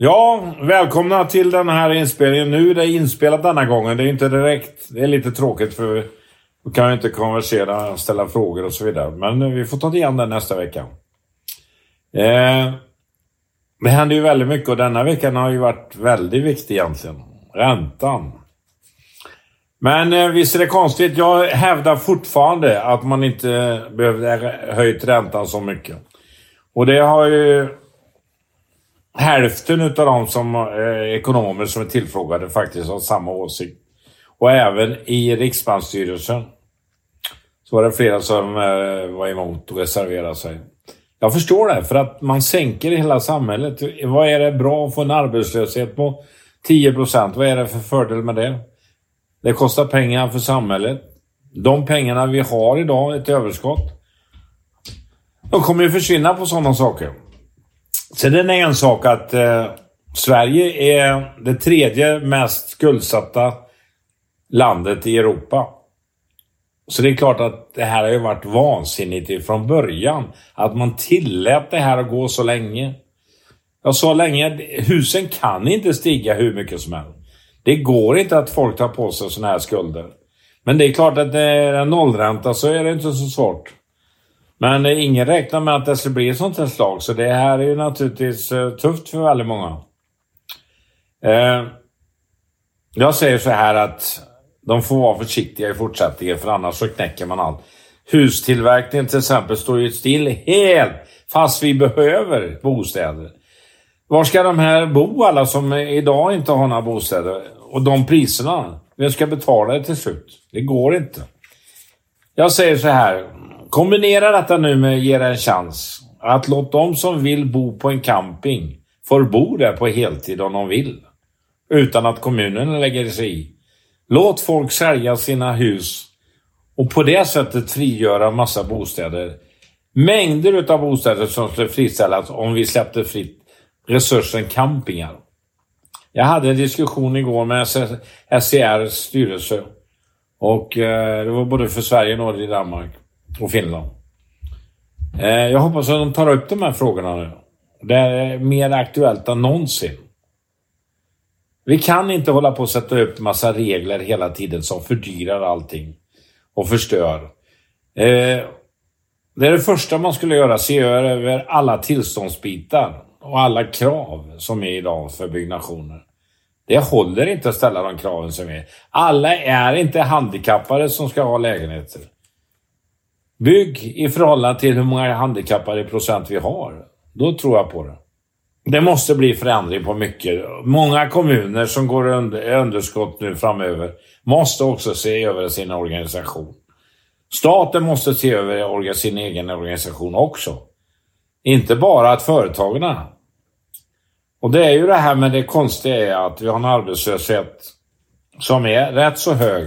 Ja, välkomna till den här inspelningen. Nu är det inspelat denna gången. Det är inte direkt. Det är lite tråkigt för då kan vi inte konversera, ställa frågor och så vidare. Men vi får ta igen det nästa vecka. Eh, det händer ju väldigt mycket och denna veckan har ju varit väldigt viktig egentligen. Räntan. Men eh, visst är det konstigt. Jag hävdar fortfarande att man inte behövde höjt räntan så mycket. Och det har ju hälften av de som, eh, ekonomer som är tillfrågade faktiskt har samma åsikt. Och även i Riksbanksstyrelsen så var det flera som eh, var emot och reserverade sig. Jag förstår det, för att man sänker hela samhället. Vad är det bra att få en arbetslöshet på 10 procent? Vad är det för fördel med det? Det kostar pengar för samhället. De pengarna vi har idag, ett överskott, de kommer ju försvinna på sådana saker. Sen är det en sak att eh, Sverige är det tredje mest skuldsatta landet i Europa. Så det är klart att det här har ju varit vansinnigt från början. Att man tillät det här att gå så länge. Jag sa länge, husen kan inte stiga hur mycket som helst. Det går inte att folk tar på sig sådana här skulder. Men det är klart att det är en nollränta så är det inte så svårt. Men ingen räknar med att det ska bli ett sånt här slag, så det här är ju naturligtvis eh, tufft för väldigt många. Eh, jag säger så här att de får vara försiktiga i fortsättningen, för annars så knäcker man allt. Hustillverkningen till exempel står ju still helt, fast vi behöver bostäder. Var ska de här bo, alla som idag inte har några bostäder? Och de priserna, vem ska betala det till slut? Det går inte. Jag säger så här, Kombinera detta nu med ge en chans. Att låta de som vill bo på en camping får bo där på heltid om de vill. Utan att kommunen lägger sig i. Låt folk sälja sina hus och på det sättet frigöra massa bostäder. Mängder av bostäder som skulle friställas om vi släppte fritt resursen campingar. Jag hade en diskussion igår med SCRs styrelse och eh, det var både för Sverige, Norge och Danmark och Finland. Eh, jag hoppas att de tar upp de här frågorna nu. Det är mer aktuellt än någonsin. Vi kan inte hålla på att sätta upp massa regler hela tiden som fördyrar allting och förstör. Eh, det är det första man skulle göra, se över alla tillståndsbitar och alla krav som är idag för byggnationer. Det håller inte att ställa de kraven som är. Alla är inte handikappade som ska ha lägenheter. Bygg i förhållande till hur många handikappade procent vi har. Då tror jag på det. Det måste bli förändring på mycket. Många kommuner som går under, underskott nu framöver måste också se över sin organisation. Staten måste se över sin egen organisation också. Inte bara att företagen. Och det är ju det här med det konstiga är att vi har en arbetslöshet som är rätt så hög.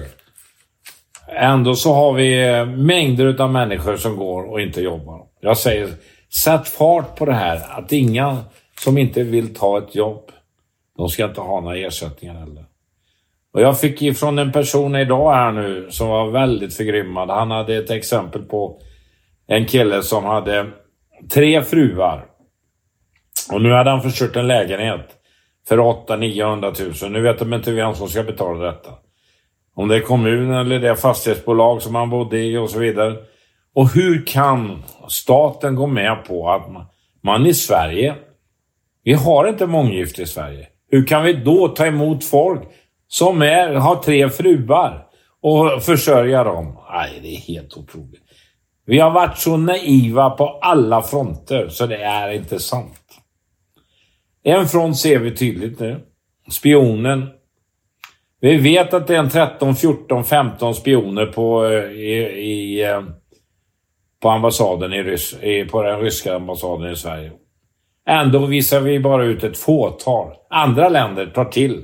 Ändå så har vi eh, mängder av människor som går och inte jobbar. Jag säger, sätt fart på det här. Att inga som inte vill ta ett jobb, de ska inte ha några ersättningar heller. Och jag fick ifrån en person idag här nu som var väldigt förgrymmad. Han hade ett exempel på en kille som hade tre fruar. Och nu hade han förstört en lägenhet för 800-900 000. Nu vet de inte vem som ska betala detta. Om det är kommunen eller det fastighetsbolag som man bodde i och så vidare. Och hur kan staten gå med på att man i Sverige, vi har inte månggifte i Sverige. Hur kan vi då ta emot folk som är, har tre fruar och försörja dem? Nej, det är helt otroligt. Vi har varit så naiva på alla fronter så det är inte sant. En front ser vi tydligt nu. Spionen vi vet att det är en 13, 14, 15 spioner på, eh, i, i, eh, på ambassaden i Rys på den ryska ambassaden i Sverige. Ändå visar vi bara ut ett fåtal. Andra länder tar till.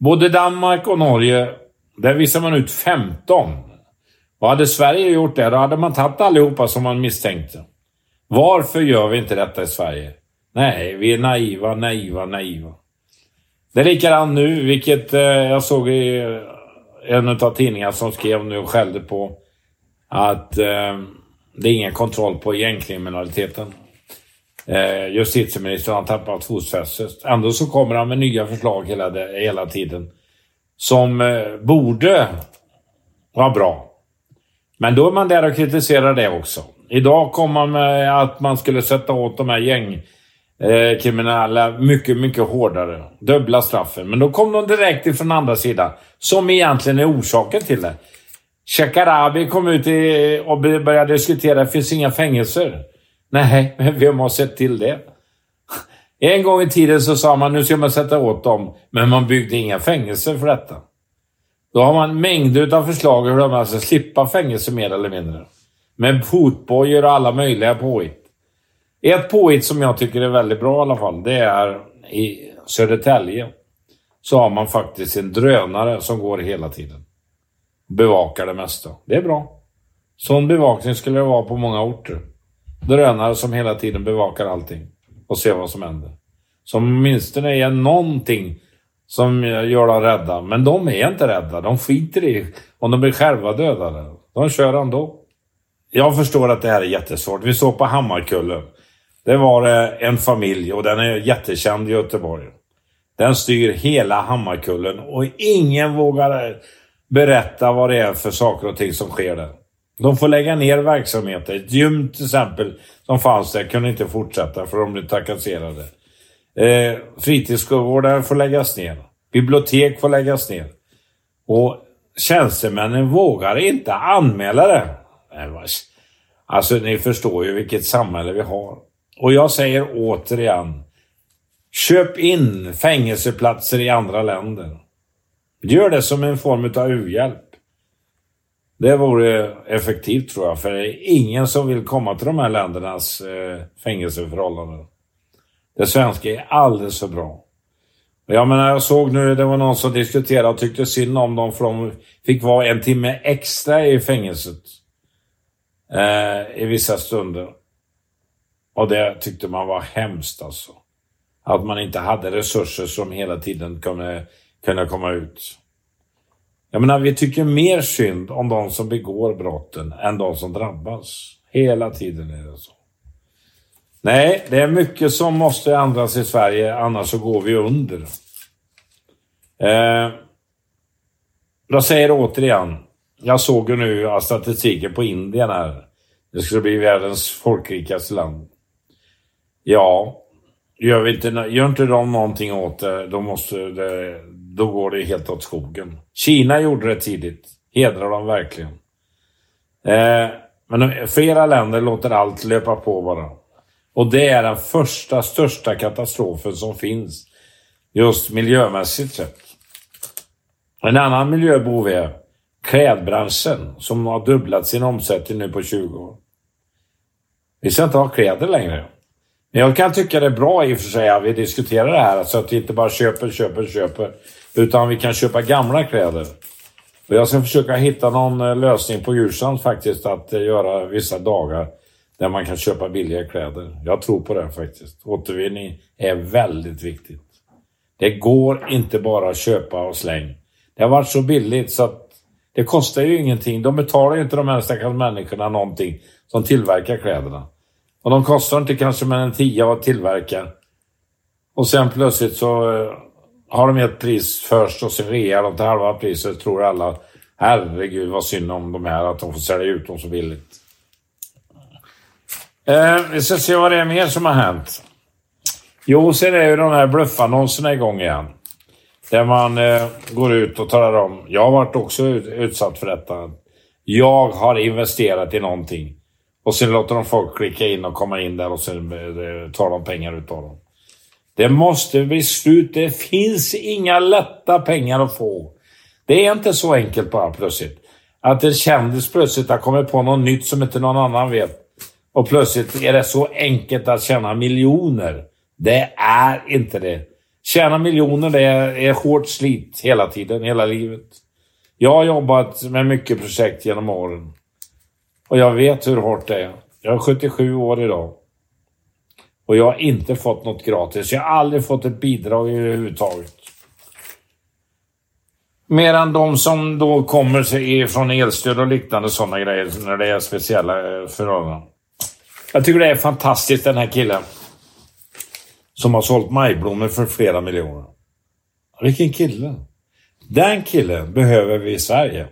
Både Danmark och Norge, där visar man ut 15. Och hade Sverige gjort det, då hade man tagit allihopa som man misstänkte. Varför gör vi inte detta i Sverige? Nej, vi är naiva, naiva, naiva. Det är likadant nu, vilket eh, jag såg i en av tidningarna som skrev nu och skällde på att eh, det är ingen kontroll på gängkriminaliteten. Eh, justitieministern har tappat fotfästet. Ändå så kommer han med nya förslag hela, hela tiden. Som eh, borde vara bra. Men då är man där och kritiserar det också. Idag kom man med att man skulle sätta åt de här gäng eh, mycket, mycket hårdare. Dubbla straffen. Men då kom de direkt ifrån andra sidan. Som egentligen är orsaken till det. Shekarabi kom ut i, och började diskutera, det finns inga fängelser. Nej, men vem har sett till det? En gång i tiden så sa man nu ska man sätta åt dem, men man byggde inga fängelser för detta. Då har man mängder av förslag hur de ska alltså slippa fängelse mer eller mindre. Med fotbojor och alla möjliga påhitt. Ett påhitt som jag tycker är väldigt bra i alla fall, det är i Södertälje. Så har man faktiskt en drönare som går hela tiden. Bevakar det mesta. Det är bra. Sån bevakning skulle det vara på många orter. Drönare som hela tiden bevakar allting och ser vad som händer. Som åtminstone är någonting som gör dem rädda. Men de är inte rädda. De skiter i om de blir själva dödade. De kör ändå. Jag förstår att det här är jättesvårt. Vi såg på Hammarkullen. Det var en familj och den är jättekänd i Göteborg. Den styr hela Hammarkullen och ingen vågar berätta vad det är för saker och ting som sker där. De får lägga ner verksamheter. Ett gym till exempel som fanns där kunde inte fortsätta för de blev trakasserade. Eh, fritidsgårdar får läggas ner. Bibliotek får läggas ner. Och tjänstemännen vågar inte anmäla det. Alltså, ni förstår ju vilket samhälle vi har. Och jag säger återigen. Köp in fängelseplatser i andra länder. Gör det som en form av u-hjälp. Det vore effektivt tror jag, för det är ingen som vill komma till de här ländernas eh, fängelseförhållanden. Det svenska är alldeles för bra. Jag menar, jag såg nu, det var någon som diskuterade och tyckte synd om dem för de fick vara en timme extra i fängelset. Eh, I vissa stunder. Och det tyckte man var hemskt alltså. Att man inte hade resurser som hela tiden kunde, kunde komma ut. Jag menar, vi tycker mer synd om de som begår brotten än de som drabbas. Hela tiden är det så. Nej, det är mycket som måste ändras i Sverige, annars så går vi under. Eh, jag säger återigen, jag såg ju nu statistiken på Indien här. Det skulle bli världens folkrikaste land. Ja, gör, vi inte, gör inte de någonting åt det, då, måste det, då går det helt åt skogen. Kina gjorde det tidigt. Hedrar dem verkligen. Eh, men flera länder låter allt löpa på bara. Och det är den första, största katastrofen som finns. Just miljömässigt sett. En annan miljöbov är klädbranschen som har dubblat sin omsättning nu på 20 år. Vi ska inte ha kläder längre. Men jag kan tycka det är bra i och för sig att vi diskuterar det här så att vi inte bara köper, köper, köper. Utan vi kan köpa gamla kläder. Och jag ska försöka hitta någon eh, lösning på Djursand faktiskt att eh, göra vissa dagar där man kan köpa billiga kläder. Jag tror på det faktiskt. Återvinning är väldigt viktigt. Det går inte bara att köpa och släng. Det har varit så billigt så att det kostar ju ingenting. De betalar ju inte de här stackars människorna någonting som tillverkar kläderna. Och de kostar inte kanske mer än 10 att tillverka. Och sen plötsligt så eh, har de ett pris först och sen rear de till halva priset. Tror alla, herregud vad synd om de här att de får sälja ut dem så billigt. Eh, vi ska se vad det är mer som har hänt. Jo, sen är ju de här bluffannonserna igång igen. Där man eh, går ut och talar om, jag har varit också utsatt för detta. Jag har investerat i någonting. Och sen låter de folk klicka in och komma in där och sen eh, tar de pengar utav dem. Det måste bli slut. Det finns inga lätta pengar att få. Det är inte så enkelt bara plötsligt. Att en kändis plötsligt har kommit på något nytt som inte någon annan vet. Och plötsligt är det så enkelt att tjäna miljoner. Det är inte det. Tjäna miljoner, det är, är hårt slit hela tiden, hela livet. Jag har jobbat med mycket projekt genom åren. Och jag vet hur hårt det är. Jag är 77 år idag. Och jag har inte fått något gratis. Jag har aldrig fått ett bidrag överhuvudtaget. Medan de som då kommer sig från elstöd och liknande sådana grejer när det är speciella eh, förhållanden. Jag tycker det är fantastiskt den här killen. som har sålt majblommor för flera miljoner. Vilken kille! Den killen behöver vi i Sverige.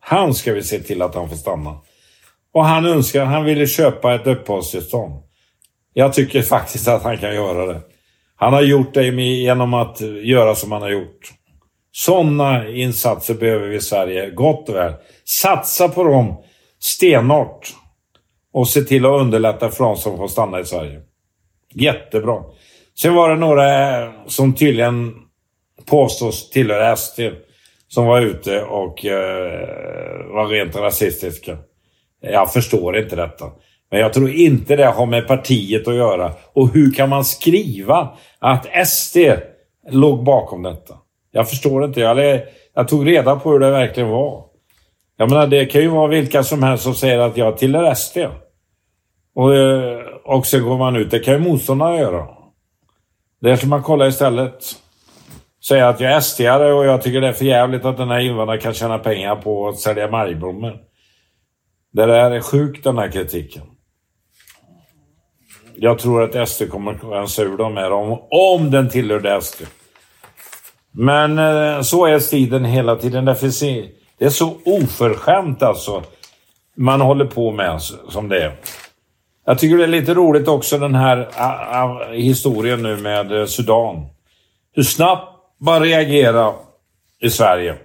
Han ska vi se till att han får stanna. Och han önskar, han ville köpa ett uppehållstillstånd. Jag tycker faktiskt att han kan göra det. Han har gjort det genom att göra som han har gjort. Sådana insatser behöver vi i Sverige, gott och väl. Satsa på dem stenhårt och se till att underlätta för de som får stanna i Sverige. Jättebra. Sen var det några eh, som tydligen påstås tillhöra SD som var ute och eh, var rent rasistiska. Jag förstår inte detta. Men jag tror inte det har med partiet att göra. Och hur kan man skriva att SD låg bakom detta? Jag förstår inte. Jag, jag tog reda på hur det verkligen var. Jag menar, det kan ju vara vilka som helst som säger att jag tillhör SD. Och, eh, och så går man ut. Det kan ju motståndarna göra. Det ska man kolla istället. Säga att jag är sd och jag tycker det är för jävligt att den här invandraren kan tjäna pengar på att sälja majblommor. Det där är sjukt den här kritiken. Jag tror att SD kommer att rensa ur dem här om, om den tillhörde SD. Men eh, så är striden hela tiden. Därför det är så oförskämt alltså. Man håller på med alltså, som det är. Jag tycker det är lite roligt också den här a, a, historien nu med eh, Sudan. Hur snabbt man reagerar i Sverige.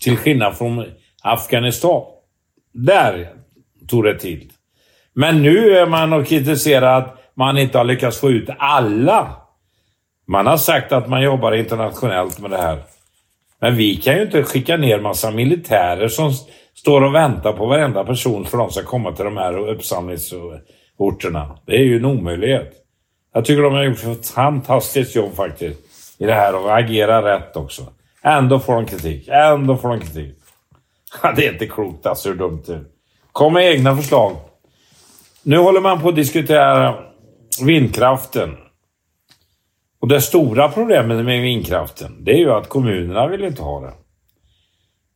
Till skillnad från Afghanistan. Där tog det tid. Men nu är man och kritiserar att man inte har lyckats få ut alla. Man har sagt att man jobbar internationellt med det här. Men vi kan ju inte skicka ner massa militärer som står och väntar på varenda person för att de ska komma till de här uppsamlingsorterna. Det är ju en omöjlighet. Jag tycker de har gjort ett fantastiskt jobb faktiskt i det här och agerar rätt också. Ändå får de kritik. Ändå får de kritik. Det är inte klokt alltså hur dumt det är. Kom med egna förslag. Nu håller man på att diskutera vindkraften. Och det stora problemet med vindkraften, det är ju att kommunerna vill inte ha det.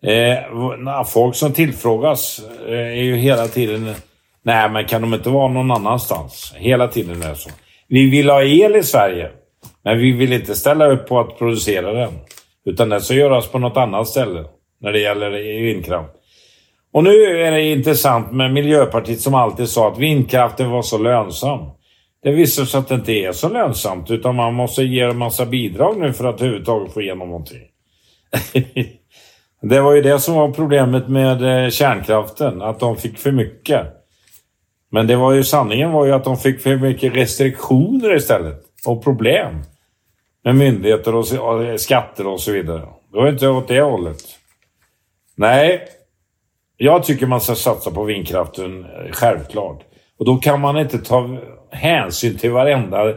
Eh, folk som tillfrågas eh, är ju hela tiden, nej men kan de inte vara någon annanstans? Hela tiden är det så. Vi vill ha el i Sverige, men vi vill inte ställa upp på att producera den. Utan det ska göras på något annat ställe när det gäller vindkraft. Och nu är det intressant med Miljöpartiet som alltid sa att vindkraften var så lönsam. Det visar sig att det inte är så lönsamt utan man måste ge en massa bidrag nu för att överhuvudtaget få igenom någonting. det var ju det som var problemet med eh, kärnkraften, att de fick för mycket. Men det var ju sanningen var ju att de fick för mycket restriktioner istället och problem med myndigheter och eh, skatter och så vidare. Det var inte åt det hållet. Nej, jag tycker man ska satsa på vindkraften, eh, självklart. Och då kan man inte ta hänsyn till varenda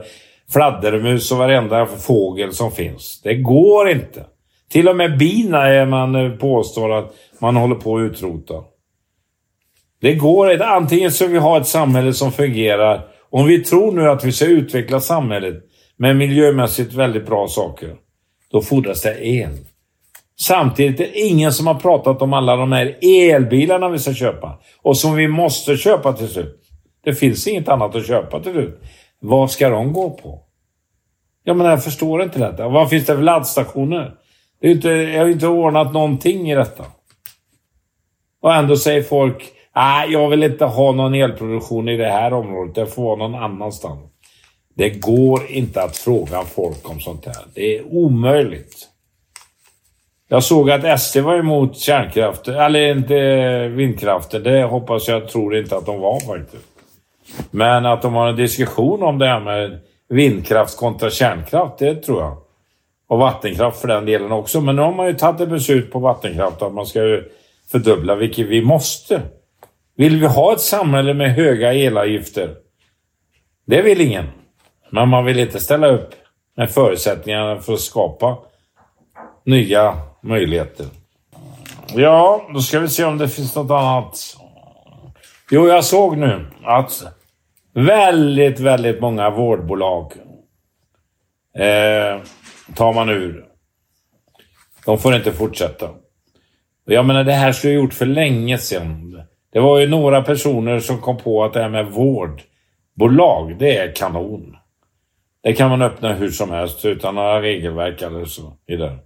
fladdermus och varenda fågel som finns. Det går inte. Till och med bina är man eh, påstår att man håller på att utrota. Det går inte. Antingen så vi ha ett samhälle som fungerar. Om vi tror nu att vi ska utveckla samhället med miljömässigt väldigt bra saker. Då fordras det el. Samtidigt är det ingen som har pratat om alla de här elbilarna vi ska köpa. Och som vi måste köpa till slut. Det finns inget annat att köpa till slut. Vad ska de gå på? Jag menar, jag förstår inte detta. Vad finns det för laddstationer? Det är inte, jag har inte ordnat någonting i detta. Och ändå säger folk, nej, jag vill inte ha någon elproduktion i det här området. Det får vara någon annanstans. Det går inte att fråga folk om sånt här. Det är omöjligt. Jag såg att SD var emot kärnkraften, eller inte vindkraften. Det hoppas jag, tror inte att de var faktiskt. Men att de har en diskussion om det här med vindkraft kontra kärnkraft, det tror jag. Och vattenkraft för den delen också. Men nu har man ju tagit ett beslut på vattenkraft att man ska fördubbla, vilket vi måste. Vill vi ha ett samhälle med höga elavgifter? Det vill ingen. Men man vill inte ställa upp med förutsättningarna för att skapa nya möjligheter. Ja, då ska vi se om det finns något annat. Jo, jag såg nu att väldigt, väldigt många vårdbolag eh, tar man ur. De får inte fortsätta. Jag menar, det här skulle ha gjort för länge sedan. Det var ju några personer som kom på att det här med vårdbolag, det är kanon. Det kan man öppna hur som helst utan några regelverk eller så vidare.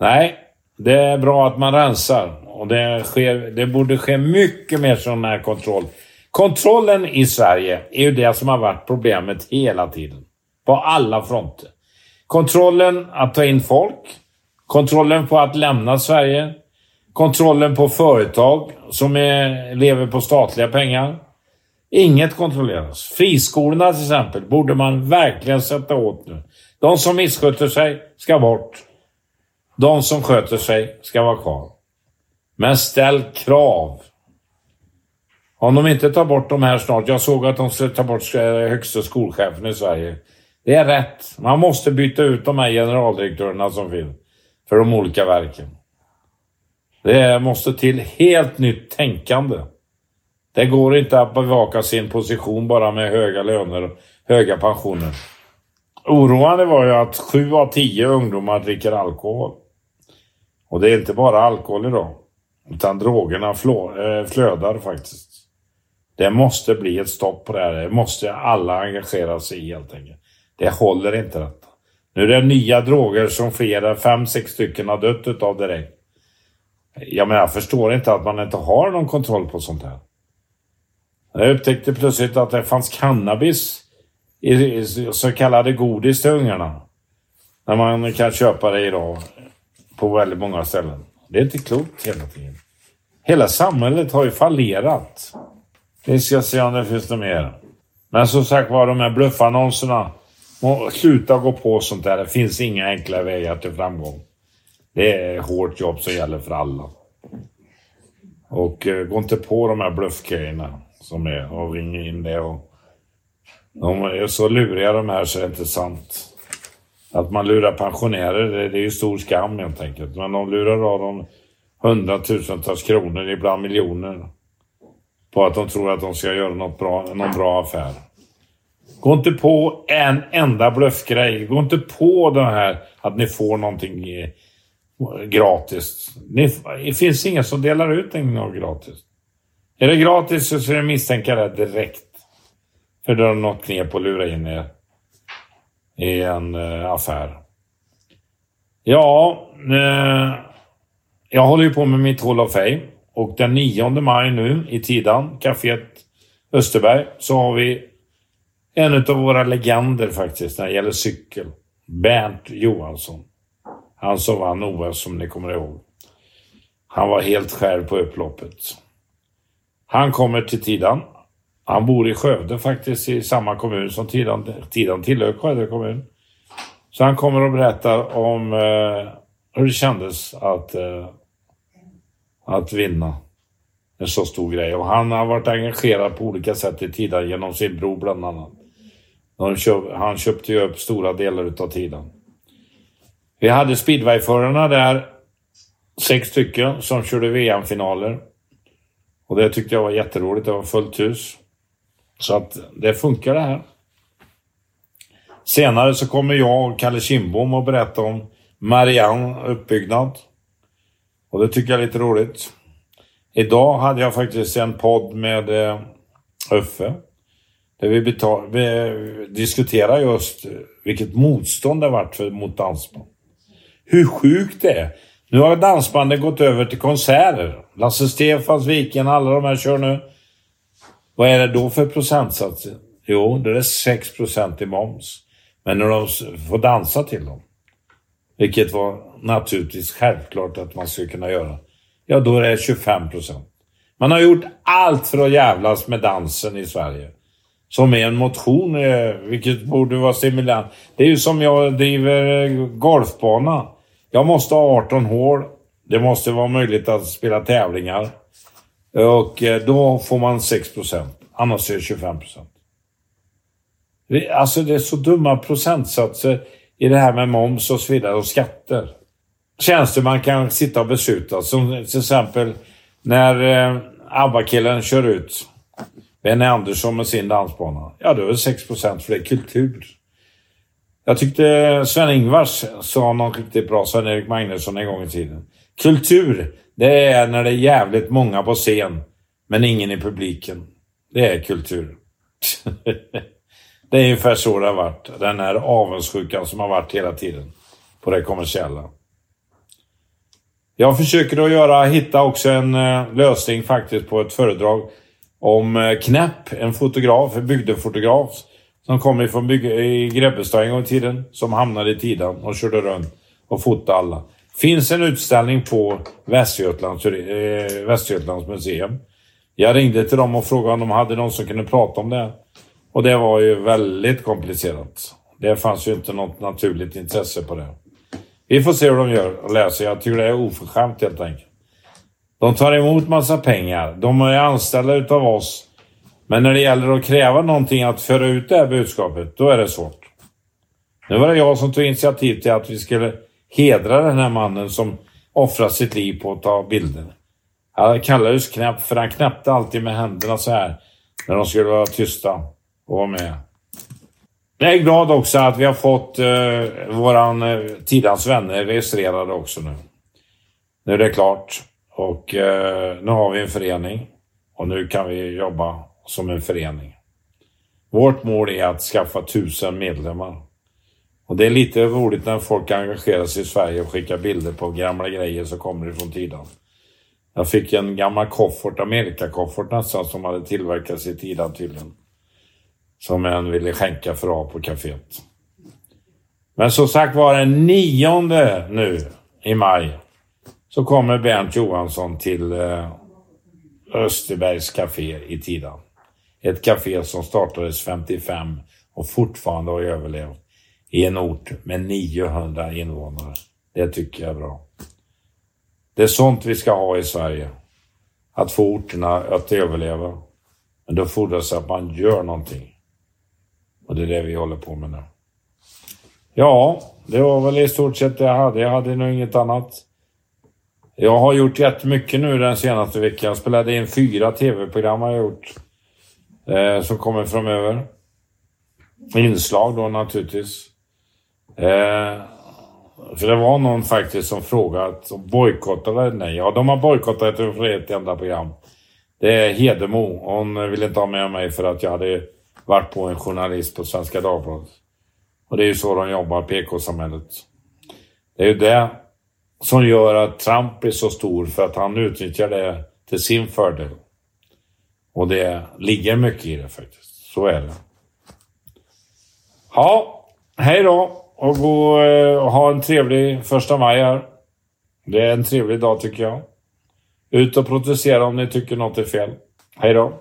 Nej, det är bra att man rensar och det, sker, det borde ske mycket mer sån här kontroll. Kontrollen i Sverige är ju det som har varit problemet hela tiden. På alla fronter. Kontrollen att ta in folk. Kontrollen på att lämna Sverige. Kontrollen på företag som är, lever på statliga pengar. Inget kontrolleras. Friskolorna till exempel borde man verkligen sätta åt nu. De som missköter sig ska bort. De som sköter sig ska vara kvar. Men ställ krav. Om de inte tar bort de här snart. Jag såg att de skulle ta bort eh, högsta skolchefen i Sverige. Det är rätt. Man måste byta ut de här generaldirektörerna som finns för de olika verken. Det måste till helt nytt tänkande. Det går inte att bevaka sin position bara med höga löner och höga pensioner. Oroande var ju att sju av tio ungdomar dricker alkohol. Och det är inte bara alkohol idag. Utan drogerna eh, flödar faktiskt. Det måste bli ett stopp på det här. Det måste alla engagera sig i helt enkelt. Det håller inte detta. Nu är det nya droger som flera, fem, sex stycken har dött utav direkt. Jag menar, jag förstår inte att man inte har någon kontroll på sånt här. Jag upptäckte plötsligt att det fanns cannabis i så kallade godis till ungarna. När man kan köpa det idag på väldigt många ställen. Det är inte klokt hela tiden. Hela samhället har ju fallerat. Vi ska se om det finns något mer. Men som sagt var, de här bluffannonserna. Sluta gå på sånt där. Det finns inga enkla vägar till framgång. Det är hårt jobb som gäller för alla. Och eh, gå inte på de här bluffgrejerna som är och ring in det. Och, de är så luriga de här så är det inte sant. Att man lurar pensionärer, det, är ju stor skam helt enkelt. Men de lurar av dem hundratusentals kronor, ibland miljoner. På att de tror att de ska göra något bra, någon bra affär. Gå inte på en enda bluffgrej. Gå inte på det här att ni får någonting gratis. det finns ingen som delar ut något gratis. Är det gratis så ska ni misstänka det direkt. För då har något knep på att lura in er i en eh, affär. Ja, eh, jag håller ju på med mitt Hall of Fame. Och den 9 maj nu i Tidan, kaféet Österberg, så har vi en av våra legender faktiskt när det gäller cykel. Bernt Johansson. Han som vann OS som ni kommer ihåg. Han var helt själv på upploppet. Han kommer till Tidan. Han bor i Skövde faktiskt, i samma kommun som Tidan, Tidan tillhör Skövde kommun. Så han kommer och berättar om eh, hur det kändes att, eh, att vinna en så stor grej. Och han har varit engagerad på olika sätt i Tidan genom sin bror bland annat. Han köpte ju upp stora delar utav Tidan. Vi hade speedwayförarna där, sex stycken, som körde VM-finaler. Och det tyckte jag var jätteroligt. Det var fullt hus. Så att det funkar det här. Senare så kommer jag och Kalle Kindbom att berätta om Marianne uppbyggnad. Och det tycker jag är lite roligt. Idag hade jag faktiskt en podd med eh, Uffe. Där vi, betal, vi eh, diskuterar just vilket motstånd det varit för, mot dansband. Hur sjukt det är. Nu har dansbanden gått över till konserter. Lasse Stefans, Viken, alla de här kör nu. Vad är det då för procentsatser? Jo, det är 6 i moms. Men när de får dansa till dem, vilket var naturligtvis självklart att man skulle kunna göra, ja då är det 25 procent. Man har gjort allt för att jävlas med dansen i Sverige. Som är en motion, eh, vilket borde vara stimulerande. Det är ju som jag driver eh, golfbana. Jag måste ha 18 hål. Det måste vara möjligt att spela tävlingar. Och eh, då får man 6 procent. Annars är det 25 procent. Alltså det är så dumma procentsatser i det här med moms och så vidare och skatter. Tjänster man kan sitta och besluta. Som till exempel när eh, ABBA-killen kör ut Benny Andersson med sin dansbana. Ja, det är väl 6 procent för det är kultur. Jag tyckte Sven-Ingvars sa något riktigt bra, Sven-Erik Magnusson, en gång i tiden. Kultur, det är när det är jävligt många på scen, men ingen i publiken. Det är kultur. Det är ungefär så det har varit. Den här avundsjukan som har varit hela tiden på det kommersiella. Jag försöker att göra, hitta också en eh, lösning faktiskt på ett föredrag om eh, Knäpp, en fotograf, en bygdefotograf som kom ifrån i Grebbestad en gång i tiden, som hamnade i Tidan och körde runt och fotade alla. Finns en utställning på Västergötlands, eh, Västergötlands museum. Jag ringde till dem och frågade om de hade någon som kunde prata om det. Och det var ju väldigt komplicerat. Det fanns ju inte något naturligt intresse på det. Vi får se hur de gör och läser. Jag tycker det är oförskämt helt enkelt. De tar emot massa pengar. De är anställda utav oss. Men när det gäller att kräva någonting att föra ut det här budskapet, då är det svårt. Nu var det jag som tog initiativ till att vi skulle hedra den här mannen som offrar sitt liv på att ta bilder. Han kallades knäpp för han knäppte alltid med händerna så här när de skulle vara tysta och vara med. Jag är glad också att vi har fått eh, våran eh, Tidans vänner registrerade också nu. Nu är det klart och eh, nu har vi en förening och nu kan vi jobba som en förening. Vårt mål är att skaffa tusen medlemmar. Och det är lite roligt när folk engagerar sig i Sverige och skickar bilder på gamla grejer som kommer ifrån Tidan. Jag fick en gammal koffert, Amerikakoffert nästan, som hade tillverkats i Tidan tydligen. Som en ville skänka för att ha på kaféet. Men som sagt var den nionde nu i maj så kommer Bernt Johansson till eh, Österbergs Café i Tidan. Ett café som startades 55 och fortfarande har överlevt i en ort med 900 invånare. Det tycker jag är bra. Det är sånt vi ska ha i Sverige. Att få orterna att överleva. Men då fordras det att man gör någonting. Och det är det vi håller på med nu. Ja, det var väl i stort sett det jag hade. Jag hade nog inget annat. Jag har gjort jättemycket nu den senaste veckan. Jag spelade in fyra tv-program har jag gjort. Eh, som kommer framöver. Inslag då naturligtvis. Eh, för det var någon faktiskt som frågade och bojkottade nej. Ja, de har bojkottat för ett enda program. Det är Hedemo. Hon ville inte ha med mig för att jag hade varit på en journalist på Svenska Dagbladet. Och det är ju så de jobbar, PK-samhället. Det är ju det som gör att Trump är så stor för att han utnyttjar det till sin fördel. Och det ligger mycket i det faktiskt. Så är det. Ja, hej då och gå eh, och ha en trevlig första maj här. Det är en trevlig dag tycker jag. Ut och protestera om ni tycker något är fel. Hej då!